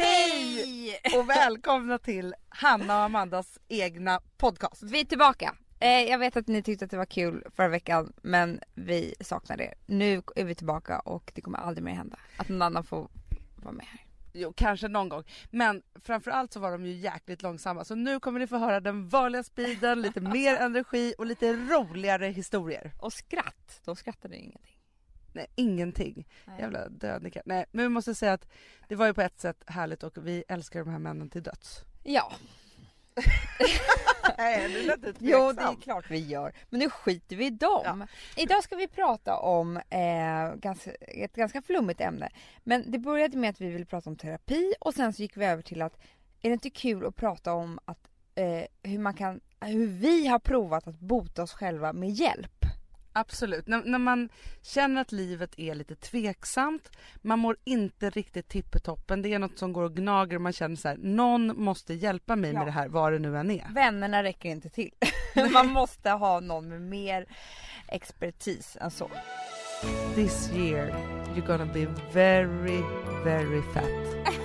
Hej! Och välkomna till Hanna och Amandas egna podcast. Vi är tillbaka. Eh, jag vet att ni tyckte att det var kul förra veckan men vi saknar er. Nu är vi tillbaka och det kommer aldrig mer hända att någon annan får vara med här. Jo, kanske någon gång. Men framförallt så var de ju jäkligt långsamma. Så nu kommer ni få höra den vanliga speeden, lite mer energi och lite roligare historier. Och skratt, då skrattar ni ingenting. Nej, ingenting. Nej. Jävla dödnickar. Nej, men vi måste säga att det var ju på ett sätt härligt och vi älskar de här männen till döds. Ja, Nej, det lät jo det är klart vi gör. Men nu skiter vi i dem. Idag ska vi prata om eh, ganska, ett ganska flummigt ämne. Men det började med att vi ville prata om terapi och sen så gick vi över till att är det inte kul att prata om att eh, hur man kan, hur vi har provat att bota oss själva med hjälp. Absolut. När, när man känner att livet är lite tveksamt, man mår inte riktigt tippetoppen, det är något som går och gnager och man känner så här, någon måste hjälpa mig Ja. med det här, vad det nu än är. Vännerna räcker inte till. man måste ha någon med mer expertis än så. This year you're gonna be very, very fat.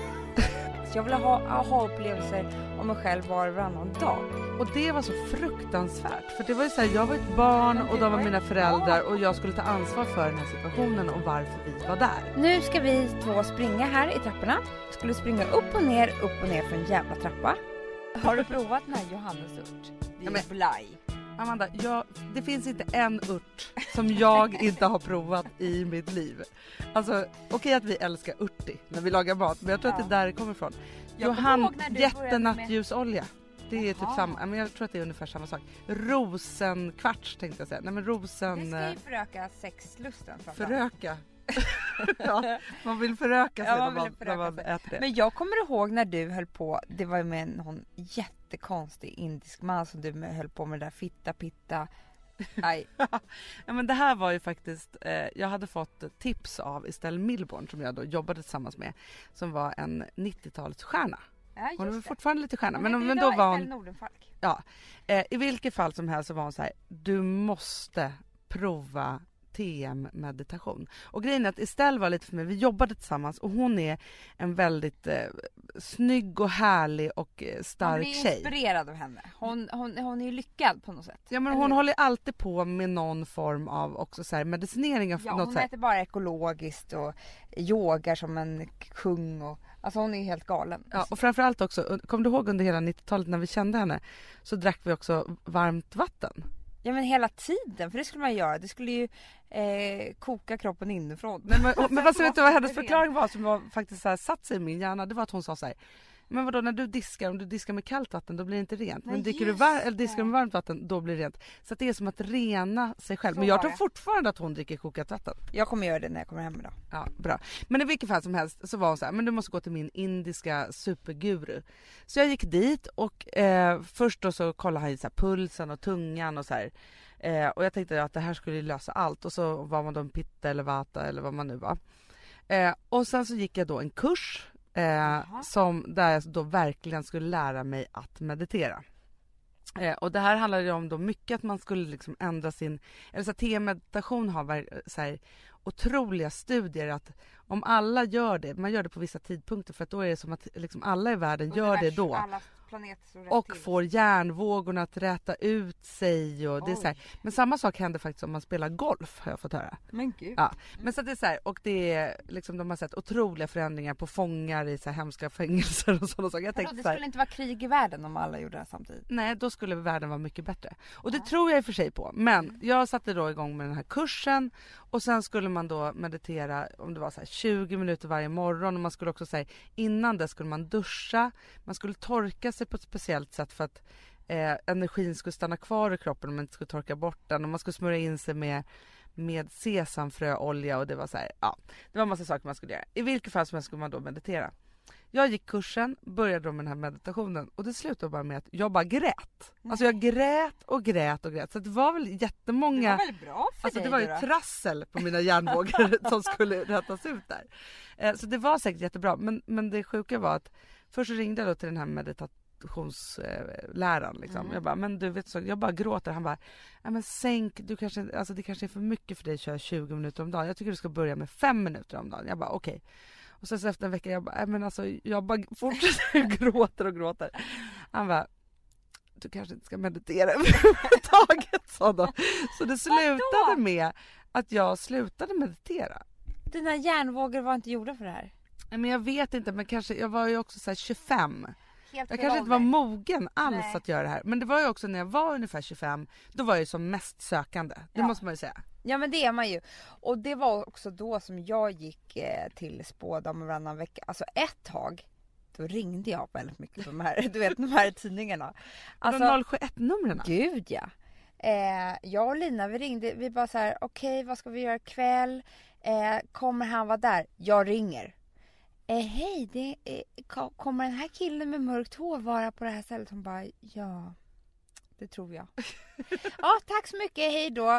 Jag vill ha aha-upplevelser om mig själv var och varannan dag. Och det var så fruktansvärt, för det var ju så här, jag var ett barn och de var mina föräldrar och jag skulle ta ansvar för den här situationen och varför vi var där. Nu ska vi två springa här i trapporna. Skulle springa upp och ner, upp och ner för en jävla trappa. Har du provat den här Johannesört? Det är men- blaj. Amanda, jag, det finns inte en ört som jag inte har provat i mitt liv. Alltså okej att vi älskar örti när vi lagar mat men jag tror att Ja. det är där det kommer ifrån. Johan, när jättenattljusolja. Det är typ Jaha. samma, ja, men jag tror att det är ungefär samma sak. Rosenkvarts tänkte jag säga. Nej men Det rosen... ska ju eh, föröka sexlusten. Föröka. ja, man vill föröka sig Ja, när man vill man, när föröka man sig. äter det. Men jag kommer ihåg när du höll på, det var med någon jättekonstig indisk man som du höll på med det där fitta pitta. Aj. Ja, men det här var ju faktiskt, eh, jag hade fått tips av Estelle Milborn som jag då jobbade tillsammans med. Som var en 90-talsstjärna. Ja, Hon är fortfarande lite stjärna. Hon Men, men idag då var hon, Nordenfalk. eh, i vilket fall som helst så var hon så här, du måste prova TM meditation. Och grejen är att Estelle var lite för mig, vi jobbade tillsammans och hon är en väldigt eh, snygg och härlig och eh, Man stark blir tjej. inspirerad av henne. Hon, hon, hon är ju lyckad på något sätt. Ja men Eller hon hur? håller alltid på med någon form av också så här medicinering av Ja, något hon äter bara ekologiskt och yogar som en kung och alltså hon är ju helt galen. Ja, och framförallt också, kommer du ihåg under hela 90-talet när vi kände henne så drack vi också varmt vatten. Ja men hela tiden, för det skulle man göra. Det skulle ju eh, koka kroppen inifrån. Men, men, och, men vad Sen vet du vad hennes förklaring var som var faktiskt så här, satt sig i min hjärna? Det var att hon sa så här. Men vadå när du diskar, om du diskar med kallt vatten då blir det inte rent. Men dricker du var- eller diskar med varmt vatten då blir det rent. Så att det är som att rena sig själv. Så Men jag var tror det. fortfarande att hon dricker kokat vatten. Jag kommer göra det när jag kommer hem idag. Ja, bra. Men i vilket fall som helst så var hon så här, men du måste gå till min indiska superguru. Så jag gick dit och eh, först då så kollade han ju så här pulsen och tungan och så här. Eh, och jag tänkte att det här skulle ju lösa allt och så var man då en pitta eller vata eller vad man nu var. Eh, och sen så gick jag då en kurs eh, som där jag då verkligen skulle lära mig att meditera. Eh, och det här handlade om då mycket att man skulle liksom ändra sin, eller så TM-meditation har så här, otroliga studier att om alla gör det, man gör det på vissa tidpunkter för att då är det som att liksom alla i världen gör det då Alla och får hjärnvågorna att räta ut sig och det är så här. Men samma sak händer faktiskt om man spelar golf har jag fått höra. Men gud. Ja, men så det är så här, och det är liksom de har sett otroliga förändringar på fångar i så här hemska fängelser och sådana saker. Jag tänkte det skulle inte vara krig i världen om alla gjorde det här samtidigt. Nej, då skulle världen vara mycket bättre. Och det tror jag i och för sig på. Men jag satte då igång med den här kursen och sen skulle man då meditera om det var så här 20 minuter varje morgon och man skulle också säga innan det skulle man duscha. Man skulle torka sig på ett speciellt sätt för att eh, energin skulle stanna kvar i kroppen och man inte skulle torka bort den och man skulle smörja in sig med med sesamfröolja och det var så här, ja, det var en massa saker man skulle göra. I vilket fall som helst skulle man då meditera. Jag gick kursen, började då med den här meditationen och det slutade bara med att jag bara grät. Alltså jag grät och grät och grät. Så det var väl jättemånga... väl bra för Alltså det var ju trassel på mina hjärnvågor som skulle rättas ut där. Eh, Så det var säkert jättebra. Men, men det sjuka var att först ringde jag då till den här meditationsläraren liksom. Mm. Jag bara, men du vet så, jag bara gråter. Han bara, ja men sänk, du kanske, alltså det kanske är för mycket för dig att köra 20 minuter om dagen. Jag tycker du ska börja med 5 minuter om dagen. Jag bara okej. Och sen så efter en vecka jag bara, men alltså jag bara fortsätter gråter och gråter. Han bara, du kanske inte ska meditera överhuvudtaget sa de. Så det slutade med att jag slutade meditera. Dina hjärnvågor var inte gjorda för det här. Nej, Men jag vet inte, men kanske, jag var ju också så här 25. Helt Jag kanske inte var mogen alls Nej. att göra det här. Men det var ju också när jag var ungefär 25, då var jag ju som mest sökande. Det Ja. måste man ju säga. Ja men det är man ju. Och det var också då som jag gick eh, till spådam varannan vecka. Alltså ett tag, då ringde jag väldigt mycket på de här, du vet de här tidningarna. Alltså, Alltså, 071-numren. gud ja. Eh, jag och Lina vi ringde, vi bara så här: okej vad ska vi göra ikväll? Eh, kommer han vara där? Jag ringer. Eh, Hej, det ko- kommer den här killen med mörkt hår vara på det här stället? Hon bara, ja. Det tror jag. ja, tack så mycket, hej då.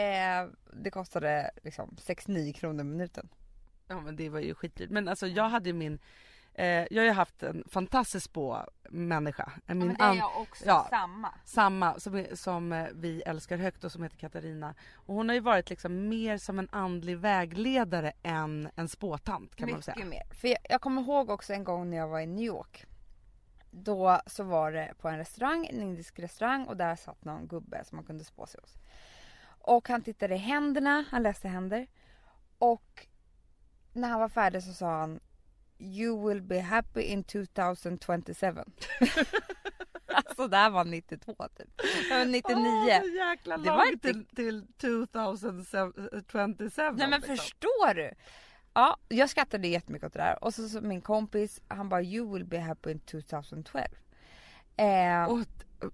Eh, det kostade liksom 69 kronor minuten. Ja men det var ju skitdyrt. Men alltså jag hade min, eh, jag har ju haft en fantastisk spåmänniska. Min an- också, ja. samma. samma som, är- som eh, vi älskar högt och som heter Katarina. Och hon har ju varit liksom mer som en andlig vägledare än en spåtant kan man väl Mycket säga. mer. För jag, jag kommer ihåg också en gång när jag var i New York. Då så var det på en restaurang, en indisk restaurang och där satt någon gubbe som man kunde spå sig hos. Och han tittade i händerna, han läste händer. Och när han var färdig så sa han You will be happy in 2027. alltså det här var 92 typ. Det var 99. Åh, så jäkla Det var inte- till, till 2027. Nej men liksom. förstår du? Ja, jag skrattade jättemycket åt det där. Och så, så min kompis, han bara you will be happy in 2012. Eh, Och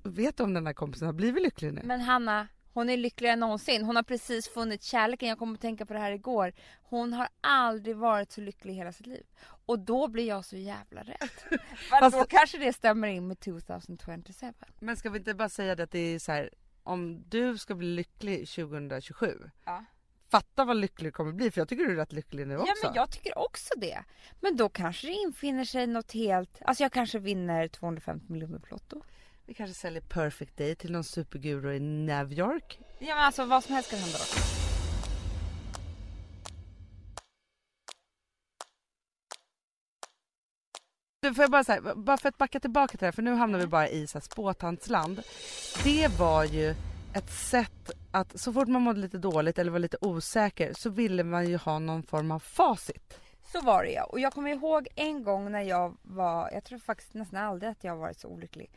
vet du om den här kompisen har blivit lycklig nu? men Hanna, hon är lyckligare än någonsin. Hon har precis funnit kärleken. Jag kommer att tänka på det här igår. Hon har aldrig varit så lycklig i hela sitt liv. Och då blir jag så jävla rädd. För Fast- då kanske det stämmer in med 2027. Men ska vi inte bara säga det att det är så här, om du ska bli lycklig 2027. Ja. Fatta vad lycklig du kommer bli för jag tycker du är rätt lycklig nu också. Ja men jag tycker också det. Men då kanske det infinner sig något helt, alltså jag kanske vinner 250 miljoner på Lotto. Vi kanske säljer perfect day till någon superguru i New York. Ja men alltså vad som helst kan hända då. Du får jag bara säga, bara för att backa tillbaka till det här för nu hamnar vi bara i så här spåtantsland. Det var ju ett sätt att så fort man mådde lite dåligt eller var lite osäker så ville man ju ha någon form av facit. Så var det ja. Och jag kommer ihåg en gång när jag var, jag tror faktiskt nästan aldrig att jag varit så olycklig.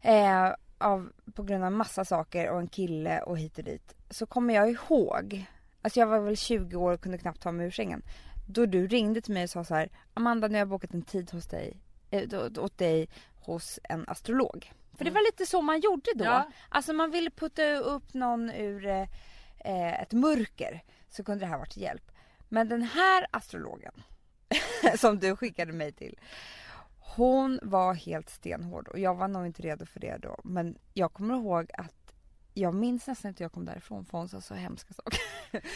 Eh, av, på grund av massa saker och en kille och hit och dit. Så kommer jag ihåg, alltså jag var väl 20 år och kunde knappt ta mig ur sängen. Då du ringde till mig och sa så här, Amanda nu har jag bokat en tid hos dig, då- åt dig hos en astrolog. För det var lite så man gjorde då. Ja. Alltså man ville putta upp någon ur eh, eh, ett mörker så kunde det här varit till hjälp. Men den här astrologen som du skickade mig till. Hon var helt stenhård och jag var nog inte redo för det då. Men jag kommer ihåg att jag minns nästan inte jag kom därifrån för hon sa så hemska saker.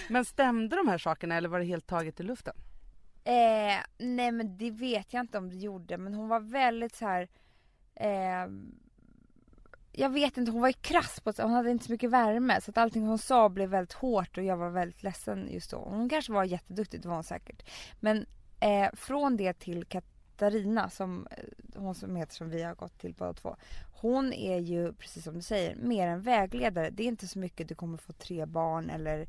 Men stämde de här sakerna eller var det helt taget i luften? Eh, nej men det vet jag inte om det gjorde men hon var väldigt så här. Eh, jag vet inte, hon var ju krass på. Hon hade inte så mycket värme så att allting hon sa blev väldigt hårt och jag var väldigt ledsen just då. Hon kanske var jätteduktig, det var hon säkert. Men eh, från det till Katarina som eh, hon som heter som vi har gått till båda två. Hon är ju precis som du säger mer en vägledare. Det är inte så mycket du kommer få tre barn eller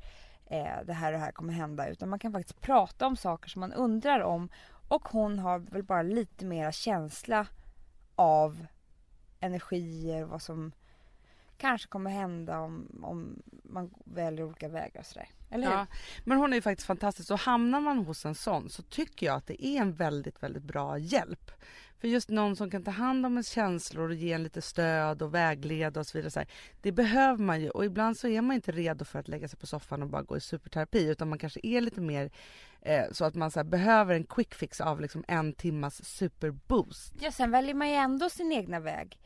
eh, det här och det här kommer hända utan man kan faktiskt prata om saker som man undrar om och hon har väl bara lite mera känsla av energier, vad som kanske kommer hända om, om man väljer olika vägar och sådär. Eller hur? Ja, men hon är ju faktiskt fantastisk och hamnar man hos en sån så tycker jag att det är en väldigt, väldigt bra hjälp. För just någon som kan ta hand om ens känslor och ge en lite stöd och vägleda och så vidare. Så här, det behöver man ju och ibland så är man inte redo för att lägga sig på soffan och bara gå i superterapi utan man kanske är lite mer eh, så att man så här, behöver en quick fix av liksom en timmas superboost. Ja, sen väljer man ju ändå sin egna väg.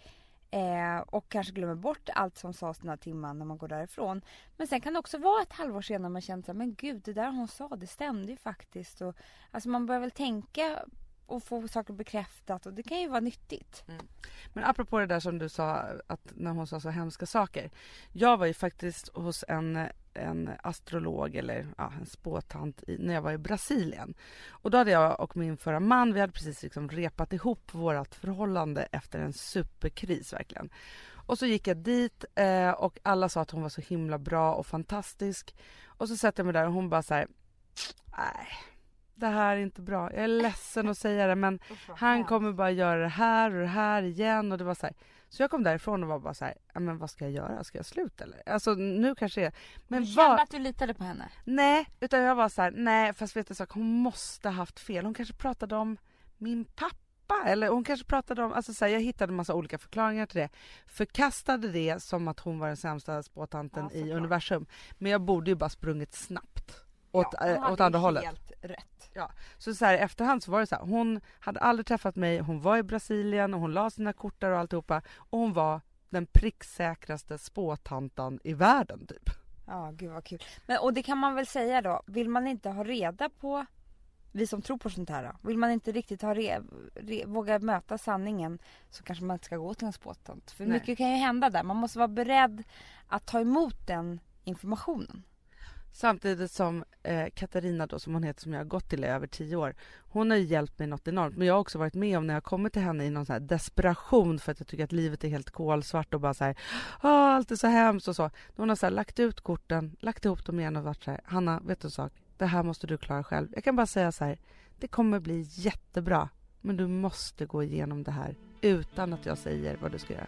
Eh, och kanske glömmer bort allt som sades den här timman när man går därifrån. Men sen kan det också vara ett halvår senare man känner att men gud det där hon sa det stämde ju faktiskt. Och, alltså man börjar väl tänka och få saker bekräftat och det kan ju vara nyttigt. Mm. Men apropå det där som du sa att när hon sa så hemska saker. Jag var ju faktiskt hos en en astrolog eller ja, en spåtant i, när jag var i Brasilien. Och då hade jag och min förra man, vi hade precis liksom repat ihop vårt förhållande efter en superkris verkligen. Och så gick jag dit eh, och alla sa att hon var så himla bra och fantastisk. Och så sätter jag mig där och hon bara så här, nej det här är inte bra. Jag är ledsen att säga det men han kommer bara göra det här och det här igen och det var så här. Så jag kom därifrån och var bara så här, men vad ska jag göra? Ska jag sluta eller? Alltså nu kanske jag... Men du kände att du litade på henne? Nej, utan jag var så här, nej fast vet du sak, hon måste haft fel. Hon kanske pratade om min pappa eller hon kanske pratade om, alltså så här, jag hittade massa olika förklaringar till det. Förkastade det som att hon var den sämsta spåtanten ja, i universum. Men jag borde ju bara sprungit snabbt åt, ja, äh, åt andra hållet. Helt rätt. Ja. Så, så här, i efterhand så var det så här, hon hade aldrig träffat mig, hon var i Brasilien och hon la sina kort där och alltihopa och hon var den pricksäkraste spåtantan i världen typ. Ja, gud vad kul. Men, och det kan man väl säga då, vill man inte ha reda på vi som tror på sånt här då, vill man inte riktigt ha re, re, våga möta sanningen så kanske man inte ska gå till en spåtant. För Nej. mycket kan ju hända där. Man måste vara beredd att ta emot den informationen. Samtidigt som eh, Katarina då, som hon heter, som jag har gått till i över tio år, hon har hjälpt mig något enormt. Men jag har också varit med om när jag kommit till henne i någon så desperation för att jag tycker att livet är helt kolsvart och bara så här, ah, allt är så hemskt och så. Hon har så här, lagt ut korten, lagt ihop dem igen och varit så här, Hanna, vet du en sak? Det här måste du klara själv. Jag kan bara säga så här, det kommer bli jättebra, men du måste gå igenom det här utan att jag säger vad du ska göra.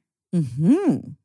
Mm -hmm.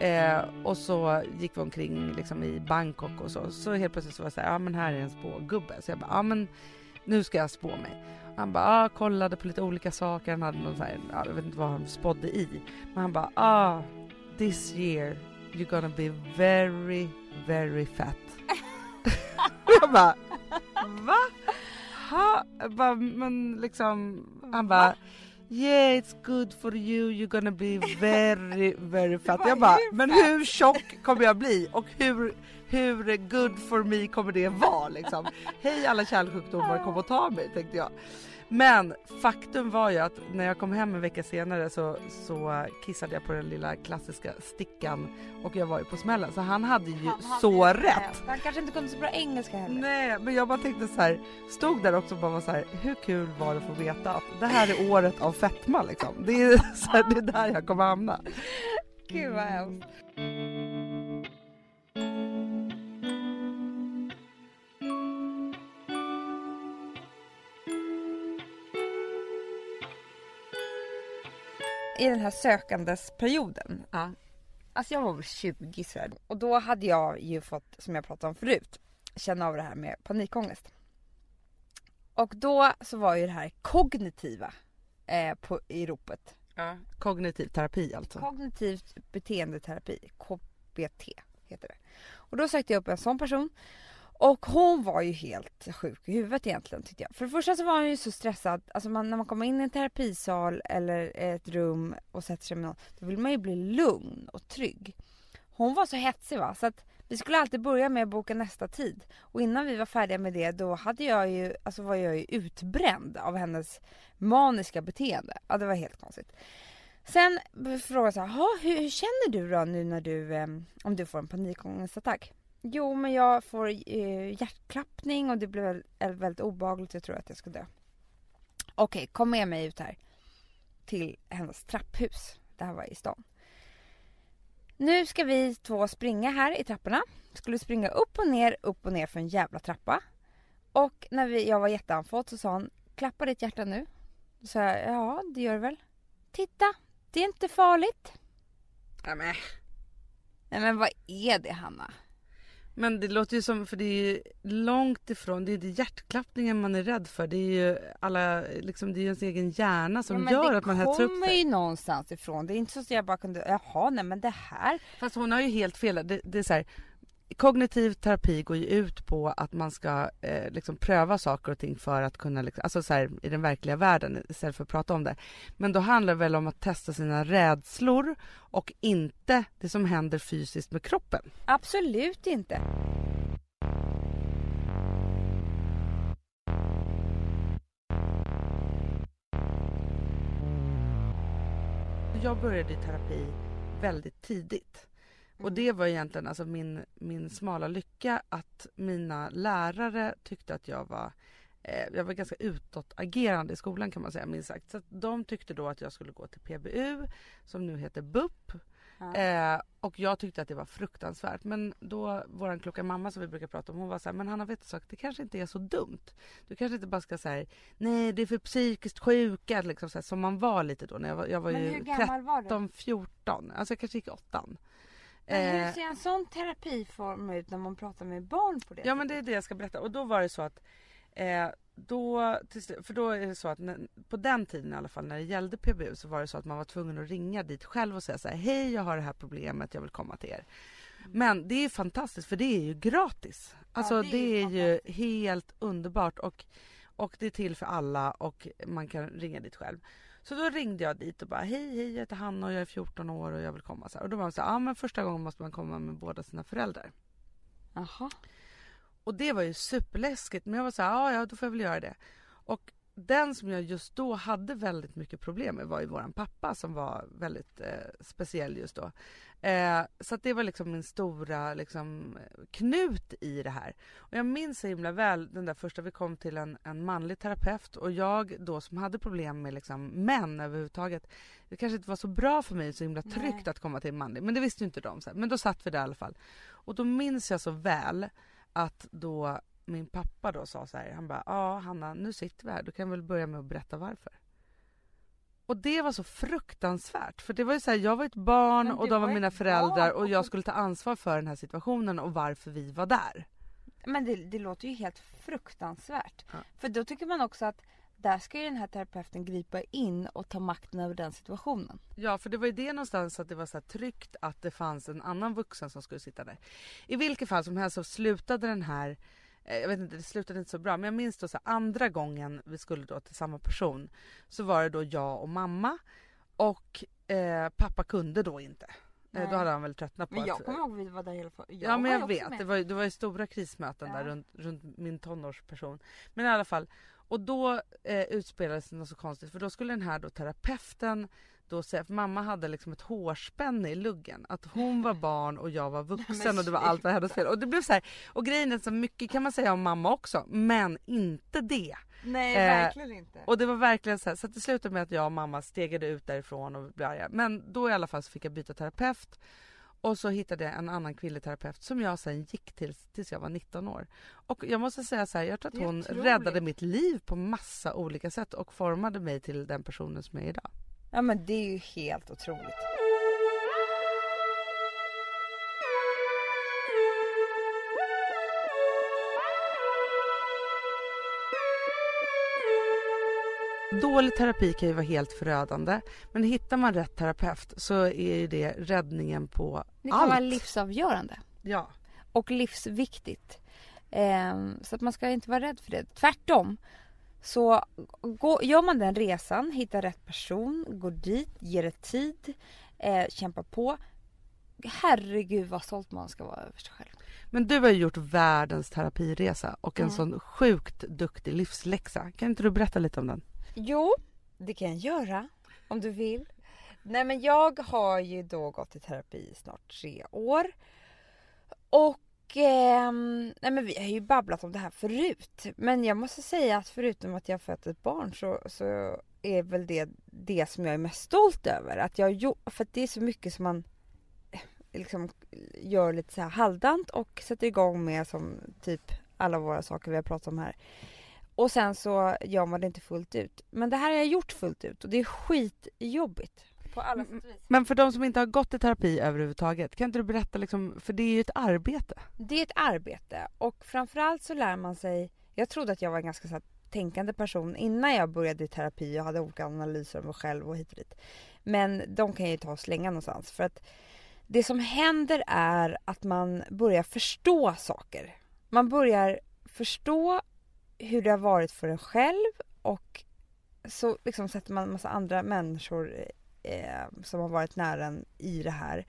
eh, och så gick vi omkring liksom, i Bangkok och så. Så helt plötsligt så var jag såhär, ja men här är en spågubbe. Så jag bara, ja men nu ska jag spå mig. Han bara, ah, kollade på lite olika saker. Han hade någon så här, jag vet inte vad han spådde i. Men han bara, ah, this year you're gonna be very, very fat. jag bara, va? Ha? Jag bara, men liksom, han bara, Yeah it's good for you, you're gonna be very very fat. Jag bara, men hur tjock kommer jag bli och hur, hur good for me kommer det vara liksom? Hej alla kärlsjukdomar kom och ta mig tänkte jag. Men faktum var ju att när jag kom hem en vecka senare så, så kissade jag på den lilla klassiska stickan och jag var ju på smällen så han hade ju så rätt. Han kanske inte kunde så bra engelska heller. Nej, men jag bara tänkte så här, stod där också och bara var så här, hur kul var det att få veta att det här är året av fetma liksom. Det är, så här, det är där jag kommer hamna. Gud vad hemskt. I den här sökandesperioden, Ja. alltså jag var väl 20 sådär, och då hade jag ju fått, som jag pratade om förut, känna av det här med panikångest. Och då så var ju det här kognitiva eh, på, i ropet. Ja. Kognitiv terapi alltså. Kognitivt beteendeterapi, KBT heter det. Och då sökte jag upp en sån person och hon var ju helt sjuk i huvudet egentligen tyckte jag. För det första så var hon ju så stressad, alltså man, när man kommer in i en terapisal eller ett rum och sätter sig med någon, då vill man ju bli lugn och trygg. Hon var så hetsig va, så att vi skulle alltid börja med att boka nästa tid. Och innan vi var färdiga med det då hade jag ju, alltså var jag ju utbränd av hennes maniska beteende. Ja det var helt konstigt. Sen frågade jag så här, hur, hur känner du då nu när du, eh, om du får en panikångestattack? Jo men jag får eh, hjärtklappning och det blir väldigt obehagligt, jag tror att jag ska dö. Okej, kom med mig ut här. Till hennes trapphus. Det här var i stan. Nu ska vi två springa här i trapporna. Skulle springa upp och ner, upp och ner för en jävla trappa. Och när vi, jag var jätteanfådd så sa hon, klappa ditt hjärta nu. Då sa jag, ja det gör det väl. Titta, det är inte farligt. Ja, men. Nej men vad är det Hanna? Men det låter ju som, för det är ju långt ifrån, det är ju hjärtklappningen man är rädd för. Det är ju alla, liksom det är ju ens egen hjärna som ja, gör det att man hetsar upp kommer sig. ju någonstans ifrån. Det är inte så att jag bara kunde, jaha nej men det här. Fast hon har ju helt fel. Det, det är så här, kognitiv terapi går ju ut på att man ska eh, liksom pröva saker och ting för att kunna, liksom, alltså så här, i den verkliga världen istället för att prata om det. Men då handlar det väl om att testa sina rädslor och inte det som händer fysiskt med kroppen. Absolut inte. Jag började i terapi väldigt tidigt. Och det var egentligen alltså min, min smala lycka att mina lärare tyckte att jag var eh, jag var ganska utåtagerande i skolan kan man säga minst sagt. Så de tyckte då att jag skulle gå till PBU som nu heter BUP. Eh, och jag tyckte att det var fruktansvärt. Men då våran kloka mamma som vi brukar prata om hon var så här, men Hanna vet du sak, det kanske inte är så dumt. Du kanske inte bara ska säga nej det är för psykiskt sjuka liksom så här, som man var lite då när jag var, jag var Men ju hur gammal var du? 13, 14. Alltså jag kanske gick i åttan. Men hur Eh, ser en sån terapiform ut när man pratar med barn på det Ja men det är det jag ska berätta och då var det så att eh, då, för då är det så att när, på den tiden i alla fall när det gällde PBU så var det så att man var tvungen att ringa dit själv och säga så här hej jag har det här problemet jag vill komma till er. Men det är fantastiskt för det är ju gratis. Alltså det det är är, ju helt underbart och, och det är till för alla och man kan ringa dit själv. Så då ringde jag dit och bara hej hej jag heter Hanna och jag är 14 år och jag vill komma så här. Och då var de så här, ja men första gången måste man komma med båda sina föräldrar. Jaha. Och det var ju superläskigt men jag var så här, ja ja då får jag väl göra det. Och den som jag just då hade väldigt mycket problem med var ju våran pappa som var väldigt eh, speciell just då. Eh, så det var liksom min stora liksom, knut i det här. Och jag minns så himla väl den där första vi kom till en, en manlig terapeut och jag då som hade problem med liksom, män överhuvudtaget. Det kanske inte var så bra för mig så himla tryggt Nej. att komma till en manlig men det visste ju inte de. Så här. Men då satt vi där i alla fall. Och då minns jag så väl att då min pappa då sa så här, han bara ja Hanna nu sitter vi här, du kan väl börja med att berätta varför. Och det var så fruktansvärt för det var ju så här, jag var ett barn och de var var mina föräldrar barn och jag skulle ta ansvar för den här situationen och varför vi var där. Men det, det låter ju helt fruktansvärt. Ja. För då tycker man också att där ska ju den här terapeuten gripa in och ta makten över den situationen. Ja för det var ju det någonstans att det var så tryggt att det fanns en annan vuxen som skulle sitta där. I vilket fall som helst så slutade den här jag vet inte, det slutade inte så bra men jag minns då så andra gången vi skulle då till samma person så var det då jag och mamma och eh, pappa kunde då inte. Eh, Nej. då hade han väl tröttnat på Men jag att... kommer ihåg att vi var där hela jag Ja men jag vet, med. det var, det var ju stora krismöten där Ja. runt, runt min tonårsperson. Men i alla fall, och då eh, utspelades det något så konstigt för då skulle den här då terapeuten då säga, för mamma hade liksom ett hårspänne i luggen. Att hon var barn och jag var vuxen och det var allt var hennes fel. Och det blev så här, och grejen är så mycket kan man säga om mamma också, men inte det. Nej Eh, verkligen inte. Och det var verkligen så här, så att det slutade med att jag och mamma stegade ut därifrån och blev arga. Men då i alla fall så fick jag byta terapeut. Och så hittade jag en annan kvinnlig terapeut som jag sen gick till tills jag var 19 år. Och jag måste säga så här, jag tror att hon otroligt. räddade mitt liv på massa olika sätt och formade mig till den personen som jag är idag. Ja men det är ju helt otroligt. Dålig terapi kan ju vara helt förödande men hittar man rätt terapeut så är ju det räddningen på Det kan allt. vara livsavgörande Ja. och livsviktigt. Ehm, så att man ska inte vara rädd för det. Tvärtom. Så gå, gör man den resan, hittar rätt person, går dit, ger det tid, eh, kämpar på. Herregud vad stolt man ska vara över sig själv. Men du har ju gjort världens terapiresa och en Mm. sån sjukt duktig livsläxa. Kan inte du berätta lite om den? Jo, det kan jag göra om du vill. Nej men jag har ju då gått i terapi i snart tre år. Och eh, nej men vi har ju babblat om det här förut. Men jag måste säga att förutom att jag fött ett barn så, så är väl det det som jag är mest stolt över. Att jag för att det är så mycket som man eh, liksom gör lite så här halvdant och sätter igång med som typ alla våra saker vi har pratat om här. Och sen så gör man det inte fullt ut. Men det här har jag gjort fullt ut och det är skitjobbigt. På alla sätt och vis. Men för de som inte har gått i terapi överhuvudtaget, kan inte du berätta liksom, för det är ju ett arbete. Det är ett arbete och framförallt så lär man sig. Jag trodde att jag var en ganska så här, tänkande person innan jag började i terapi. Jag hade olika analyser om mig själv och hit och dit. Men de kan jag ju ta och slänga någonstans för att det som händer är att man börjar förstå saker. Man börjar förstå hur det har varit för en själv och så liksom sätter man en massa andra människor eh, som har varit nära en i det här.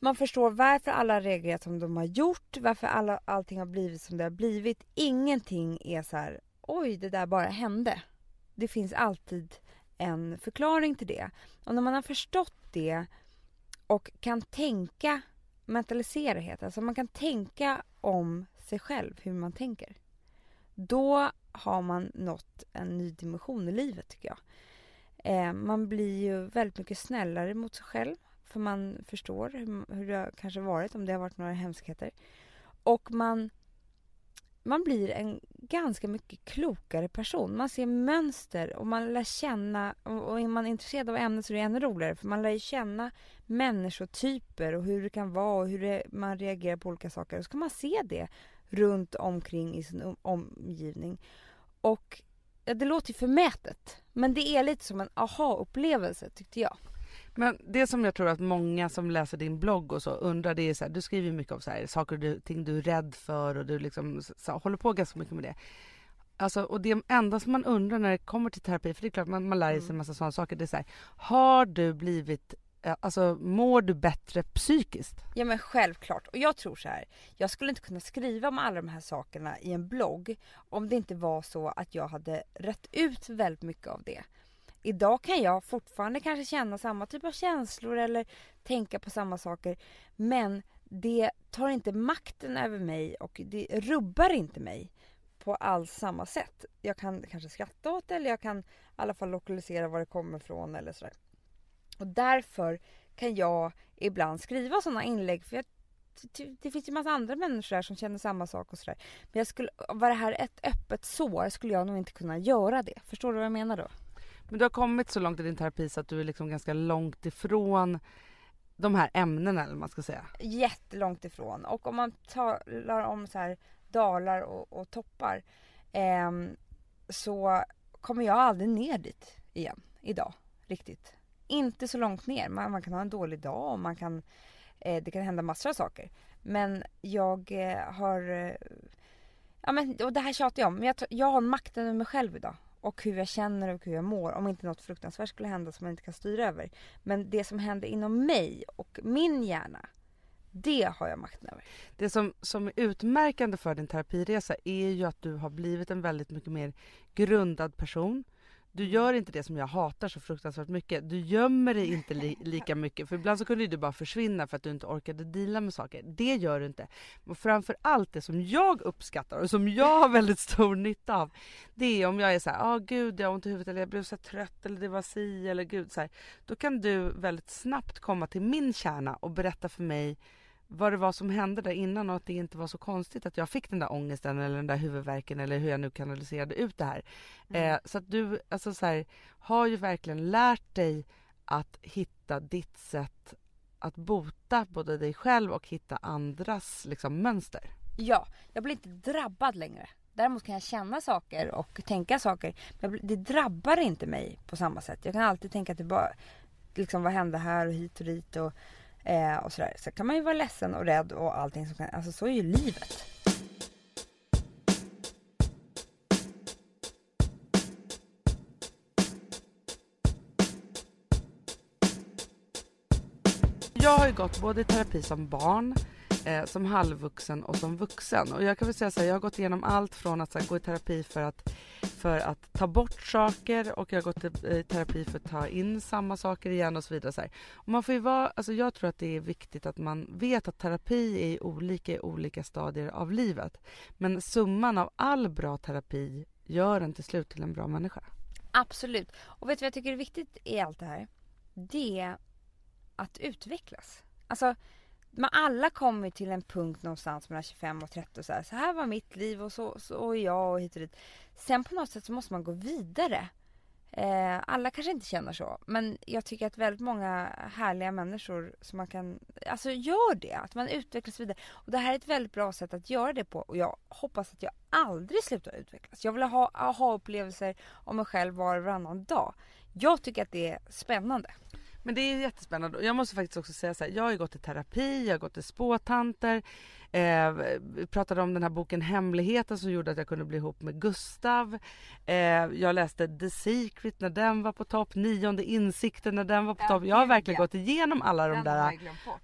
Man förstår varför alla har reagerat som de har gjort, varför alla, allting har blivit som det har blivit. Ingenting är så här, oj det där bara hände. Det finns alltid en förklaring till det. Och när man har förstått det och kan tänka, mentalisera heter alltså man kan tänka om sig själv, hur man tänker. Då har man nått en ny dimension i livet tycker jag. Eh, man blir ju väldigt mycket snällare mot sig själv för man förstår hur, hur det har kanske varit, om det har varit några hemskheter. Och man, man blir en ganska mycket klokare person. Man ser mönster och man lär känna, och är man intresserad av ämnet så är det ännu roligare för man lär ju känna människotyper och hur det kan vara och hur det, man reagerar på olika saker. Och så kan man se det runt omkring i sin omgivning. Och det låter ju förmätet, men det är lite som en aha-upplevelse tyckte jag. Men det som jag tror att många som läser din blogg och så undrar det är så här, du skriver mycket om så här, saker och ting du är rädd för och du liksom så, håller på ganska mycket med det. Alltså, och det enda som man undrar när det kommer till terapi, för det är klart man, man lär sig en massa sådana saker, det är så här, har du blivit Alltså mår du bättre psykiskt? Ja men självklart. Och jag tror så här. Jag skulle inte kunna skriva om alla de här sakerna i en blogg om det inte var så att jag hade rätt ut väldigt mycket av det. Idag kan jag fortfarande kanske känna samma typ av känslor eller tänka på samma saker. Men det tar inte makten över mig och det rubbar inte mig på alls samma sätt. Jag kan kanske skratta åt det eller jag kan i alla fall lokalisera var det kommer ifrån eller sådär. Och därför kan jag ibland skriva sådana inlägg för jag, det finns ju massa andra människor där som känner samma sak och sådär. Men jag skulle, var det här ett öppet sår skulle jag nog inte kunna göra det. Förstår du vad jag menar då? Men du har kommit så långt i din terapi så att du är liksom ganska långt ifrån de här ämnena eller man ska säga. Jättelångt ifrån. Och om man talar om så här dalar och, och toppar eh, så kommer jag aldrig ner dit igen idag riktigt. Inte så långt ner. Man, man kan ha en dålig dag och man kan, eh, det kan hända massor av saker. Men jag eh, har, eh, ja men och det här tjatar jag om, men jag, jag har makten över mig själv idag och hur jag känner och hur jag mår om inte något fruktansvärt skulle hända som man inte kan styra över. Men det som händer inom mig och min hjärna, det har jag makten över. Det som, som är utmärkande för din terapiresa är ju att du har blivit en väldigt mycket mer grundad person. Du gör inte det som jag hatar så fruktansvärt mycket. Du gömmer dig inte li lika mycket. För ibland så kunde du bara försvinna för att du inte orkade dela med saker. Det gör du inte. Och framför allt det som jag uppskattar och som jag har väldigt stor nytta av. Det är om jag är så här, ah, gud jag har ont i huvudet eller jag blev så trött eller det var si eller gud så här. Då kan du väldigt snabbt komma till min kärna och berätta för mig vad det var som hände där innan och att det inte var så konstigt att jag fick den där ångesten eller den där huvudvärken eller hur jag nu kanaliserade ut det här. Mm. Eh, så att du alltså så här, har ju verkligen lärt dig att hitta ditt sätt att bota både dig själv och hitta andras liksom, mönster. Ja, jag blir inte drabbad längre. Däremot kan jag känna saker och tänka saker. Men det drabbar inte mig på samma sätt. Jag kan alltid tänka tillbaka. Liksom vad hände här och hit och dit. Och, Eh, och sådär. Så kan man ju vara ledsen och rädd och allting som kan, alltså så är ju livet. Jag har ju gått både i terapi som barn eh, som halvvuxen och som vuxen. Och jag kan väl säga så här, jag har gått igenom allt från att här, gå i terapi för att, för att ta bort saker och jag har gått i terapi för att ta in samma saker igen och så vidare. Så och man får ju vara, alltså jag tror att det är viktigt att man vet att terapi är olika i olika stadier av livet. Men summan av all bra terapi gör en till slut till en bra människa. Absolut. Och vet du vad jag tycker är viktigt i allt det här? Det är att utvecklas. Alltså men alla kommer till en punkt någonstans mellan 25 och 30 och så här, så här var mitt liv och så, så är jag och hit och dit. Sen på något sätt så måste man gå vidare. Eh, alla kanske inte känner så, men jag tycker att väldigt många härliga människor som man kan, alltså gör det, att man utvecklas vidare. Och det här är ett väldigt bra sätt att göra det på och jag hoppas att jag aldrig slutar utvecklas. Jag vill ha aha-upplevelser om mig själv var och varannan dag. Jag tycker att det är spännande. Men det är jättespännande. Jag måste faktiskt också säga så här, jag har ju gått i terapi, jag har gått till spåtanter. Eh, pratade om den här boken Hemligheten som gjorde att jag kunde bli ihop med Gustav. Eh, jag läste The Secret när den var på topp, Nionde insikten när den var på ja, topp. Jag har verkligen ja. gått igenom alla de där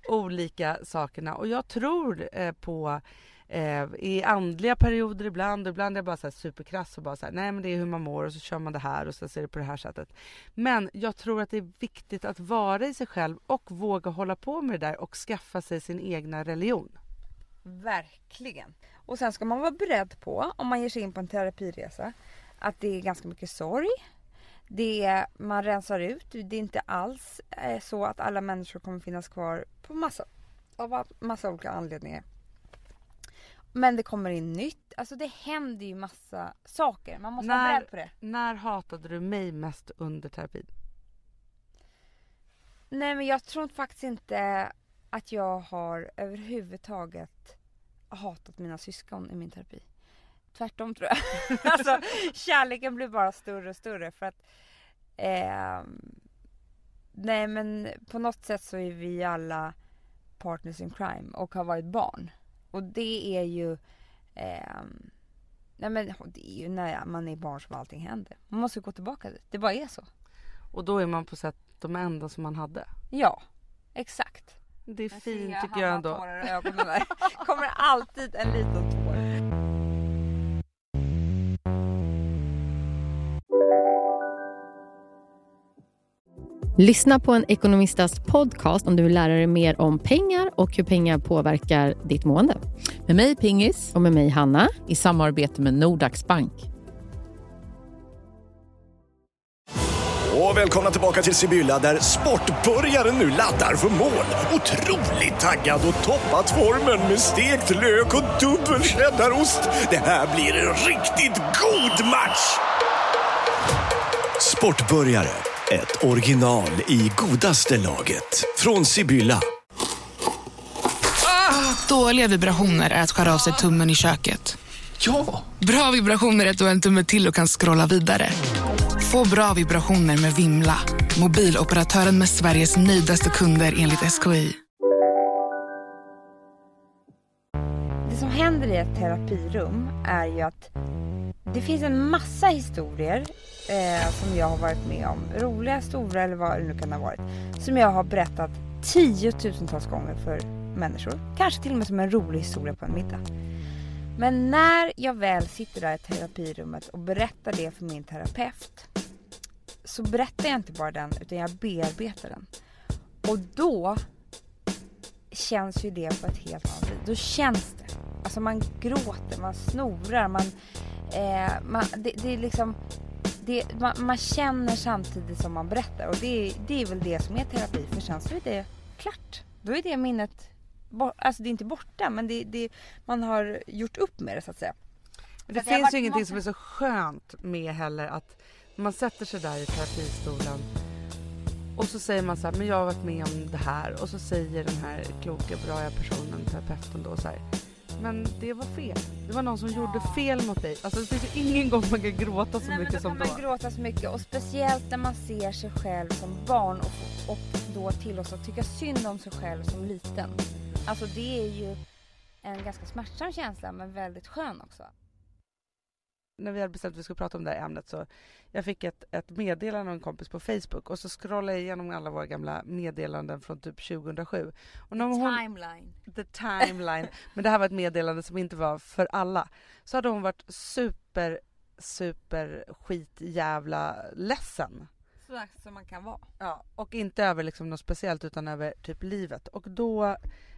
olika sakerna och jag tror eh, på eh, i andliga perioder ibland ibland är jag bara så här superkrass och bara så här, nej men det är hur man mår och så kör man det här och så ser det på det här sättet. Men jag tror att det är viktigt att vara i sig själv och våga hålla på med det där och skaffa sig sin egna religion. Verkligen. Och sen ska man vara beredd på, om man ger sig in på en terapiresa, att det är ganska mycket sorg. Det är, man rensar ut. Det är inte alls eh, så att alla människor kommer finnas kvar på massa, av massa olika anledningar. Men det kommer in nytt. Alltså det händer ju massa saker. Man måste när, vara beredd på det. När hatade du mig mest under terapin? Nej men jag tror faktiskt inte att jag har överhuvudtaget hatat mina syskon i min terapi. Tvärtom tror jag. alltså kärleken blir bara större och större för att eh, nej men på något sätt så är vi alla partners in crime och har varit barn. Och det är ju... Eh, nej men det är ju när man är barn som allting händer. Man måste gå tillbaka dit. Det bara är så. Och då är man på sätt de enda som man hade. Ja, exakt. Det är fint tycker jag ändå. Kommer alltid en liten tår. Lyssna på en ekonomistas podcast om du vill lära dig mer om pengar och hur pengar påverkar ditt mående. Med mig Pingis. Och med mig Hanna. I samarbete med Nordax Bank. Och välkomna tillbaka till Sibylla där sportbörjaren nu laddar för mål. Otroligt taggad och toppat formen med stekt lök och dubbel cheddarost. Det här blir en riktigt god match! Sportbörjare, ett original i godaste laget. Från Sibylla. Dåliga vibrationer är att skära av sig tummen i köket. Ja! Bra vibrationer är att du har en tumme till och kan scrolla vidare. Få bra vibrationer med Vimla. Mobiloperatören med Sveriges nöjdaste kunder enligt SKI. Det som händer i ett terapirum är ju att det finns en massa historier eh, som jag har varit med om. Roliga, stora eller vad det nu kan ha varit. Som jag har berättat tiotusentals gånger för människor. Kanske till och med som en rolig historia på en middag. Men när jag väl sitter där i terapirummet och berättar det för min terapeut så berättar jag inte bara den utan jag bearbetar den. Och då känns ju det på ett helt annat sätt. Då känns det. Alltså man gråter, man snorar, man... Eh, man det, det, är liksom... Det, man, man, känner samtidigt som man berättar och det, det är väl det som är terapi för sen så är det klart. Då är det minnet alltså det är inte borta men det, det, man har gjort upp med det så att säga. det så finns ju ingenting som är så skönt med heller att man sätter sig där i terapistolen och så säger man så här, men jag har varit med om det här och så säger den här kloka, bra personen, terapeuten då så här, men det var fel. Det var någon som gjorde fel mot dig. Alltså det finns ju ingen gång man kan gråta så Nej, mycket som då. kan man gråta så mycket och speciellt när man ser sig själv som barn och, och då tillåts att tycka synd om sig själv som liten. Alltså det är ju en ganska smärtsam känsla men väldigt skön också. När vi hade bestämt att vi skulle prata om det här ämnet så jag fick ett, ett meddelande av en kompis på Facebook och så scrollade jag igenom alla våra gamla meddelanden från typ 2007. Och the hon, timeline. The timeline. Men det här var ett meddelande som inte var för alla. Så hade hon varit super, super skitjävla ledsen. Så som man kan vara. Ja, och inte över liksom något speciellt utan över typ livet. Och då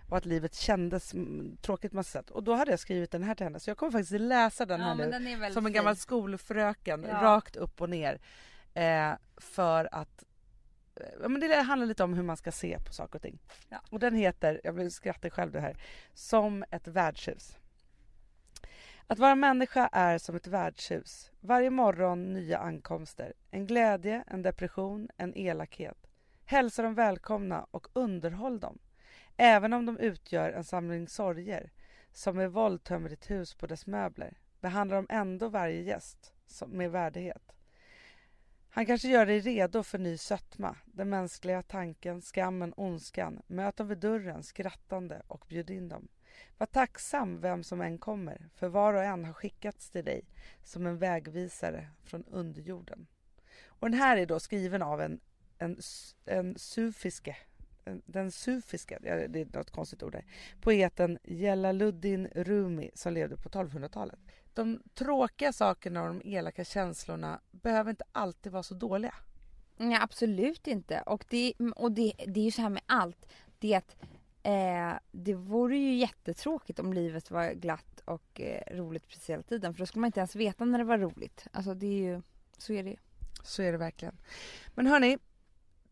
och att livet kändes tråkigt på sätt. Och då hade jag skrivit den här till henne så jag kommer faktiskt läsa den ja, här nu den som en gammal fin. skolfröken ja. rakt upp och ner. Eh, för att eh, men det handlar lite om hur man ska se på saker och ting. Ja. Och den heter, jag vill skratta själv det här, Som ett värdshus. Att vara människa är som ett värdshus. Varje morgon nya ankomster. En glädje, en depression, en elakhet. Hälsa dem välkomna och underhåll dem. Även om de utgör en samling sorger som med våld tömmer ditt hus på dess möbler behandlar de ändå varje gäst med värdighet. Han kanske gör dig redo för ny sötma, den mänskliga tanken, skammen, ondskan. Möt dem vid dörren skrattande och bjud in dem. Var tacksam vem som än kommer, för var och en har skickats till dig som en vägvisare från underjorden. Och den här är då skriven av en, en, en sufiske den sufiska, det är något konstigt ord där, poeten Jalaluddin Rumi som levde på 1200-talet. De tråkiga sakerna och de elaka känslorna behöver inte alltid vara så dåliga. Nej absolut inte. Och det, och det, det är ju så här med allt. Det att eh, det vore ju jättetråkigt om livet var glatt och eh, roligt precis hela tiden. För då skulle man inte ens veta när det var roligt. Alltså det är ju, så är det Så är det verkligen. Men hörni,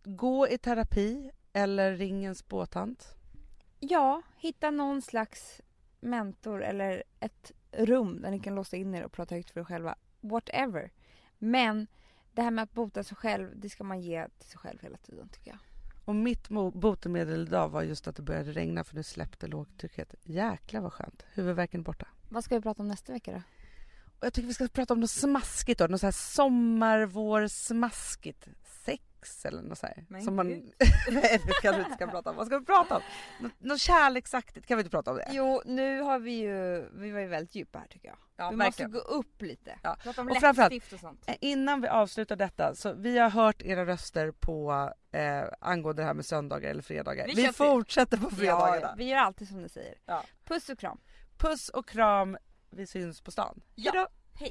gå i terapi eller ring en spåtant? Ja, hitta någon slags mentor eller ett rum där ni kan låsa in er och prata högt för er själva. Whatever. Men det här med att bota sig själv, det ska man ge till sig själv hela tiden tycker jag. Och mitt botemedel idag var just att det började regna för nu släppte lågtrycket. Jäklar vad skönt. Huvudvärken är borta. Vad ska vi prata om nästa vecka då? Och jag tycker vi ska prata om något smaskigt då. Något så här sommar, vår, smaskigt. Sex eller något så här. Men som man... Nej det kanske inte ska prata om. Vad ska vi prata om? Nå- Något kärleksaktigt, kan vi inte prata om det? Jo, nu har vi ju, vi var ju väldigt djupa här tycker jag. Ja, vi verkligen. måste gå upp lite. Ja. Prata om Och läppstift och sånt. Eh, Innan vi avslutar detta, så vi har hört era röster på eh, angående det här med söndagar eller fredagar. Vi Vi, fortsätter på fredagarna. Ja, vi gör alltid som ni säger. Ja. Puss och kram. Puss och kram, vi syns på stan. Ja. Hejdå! Hej.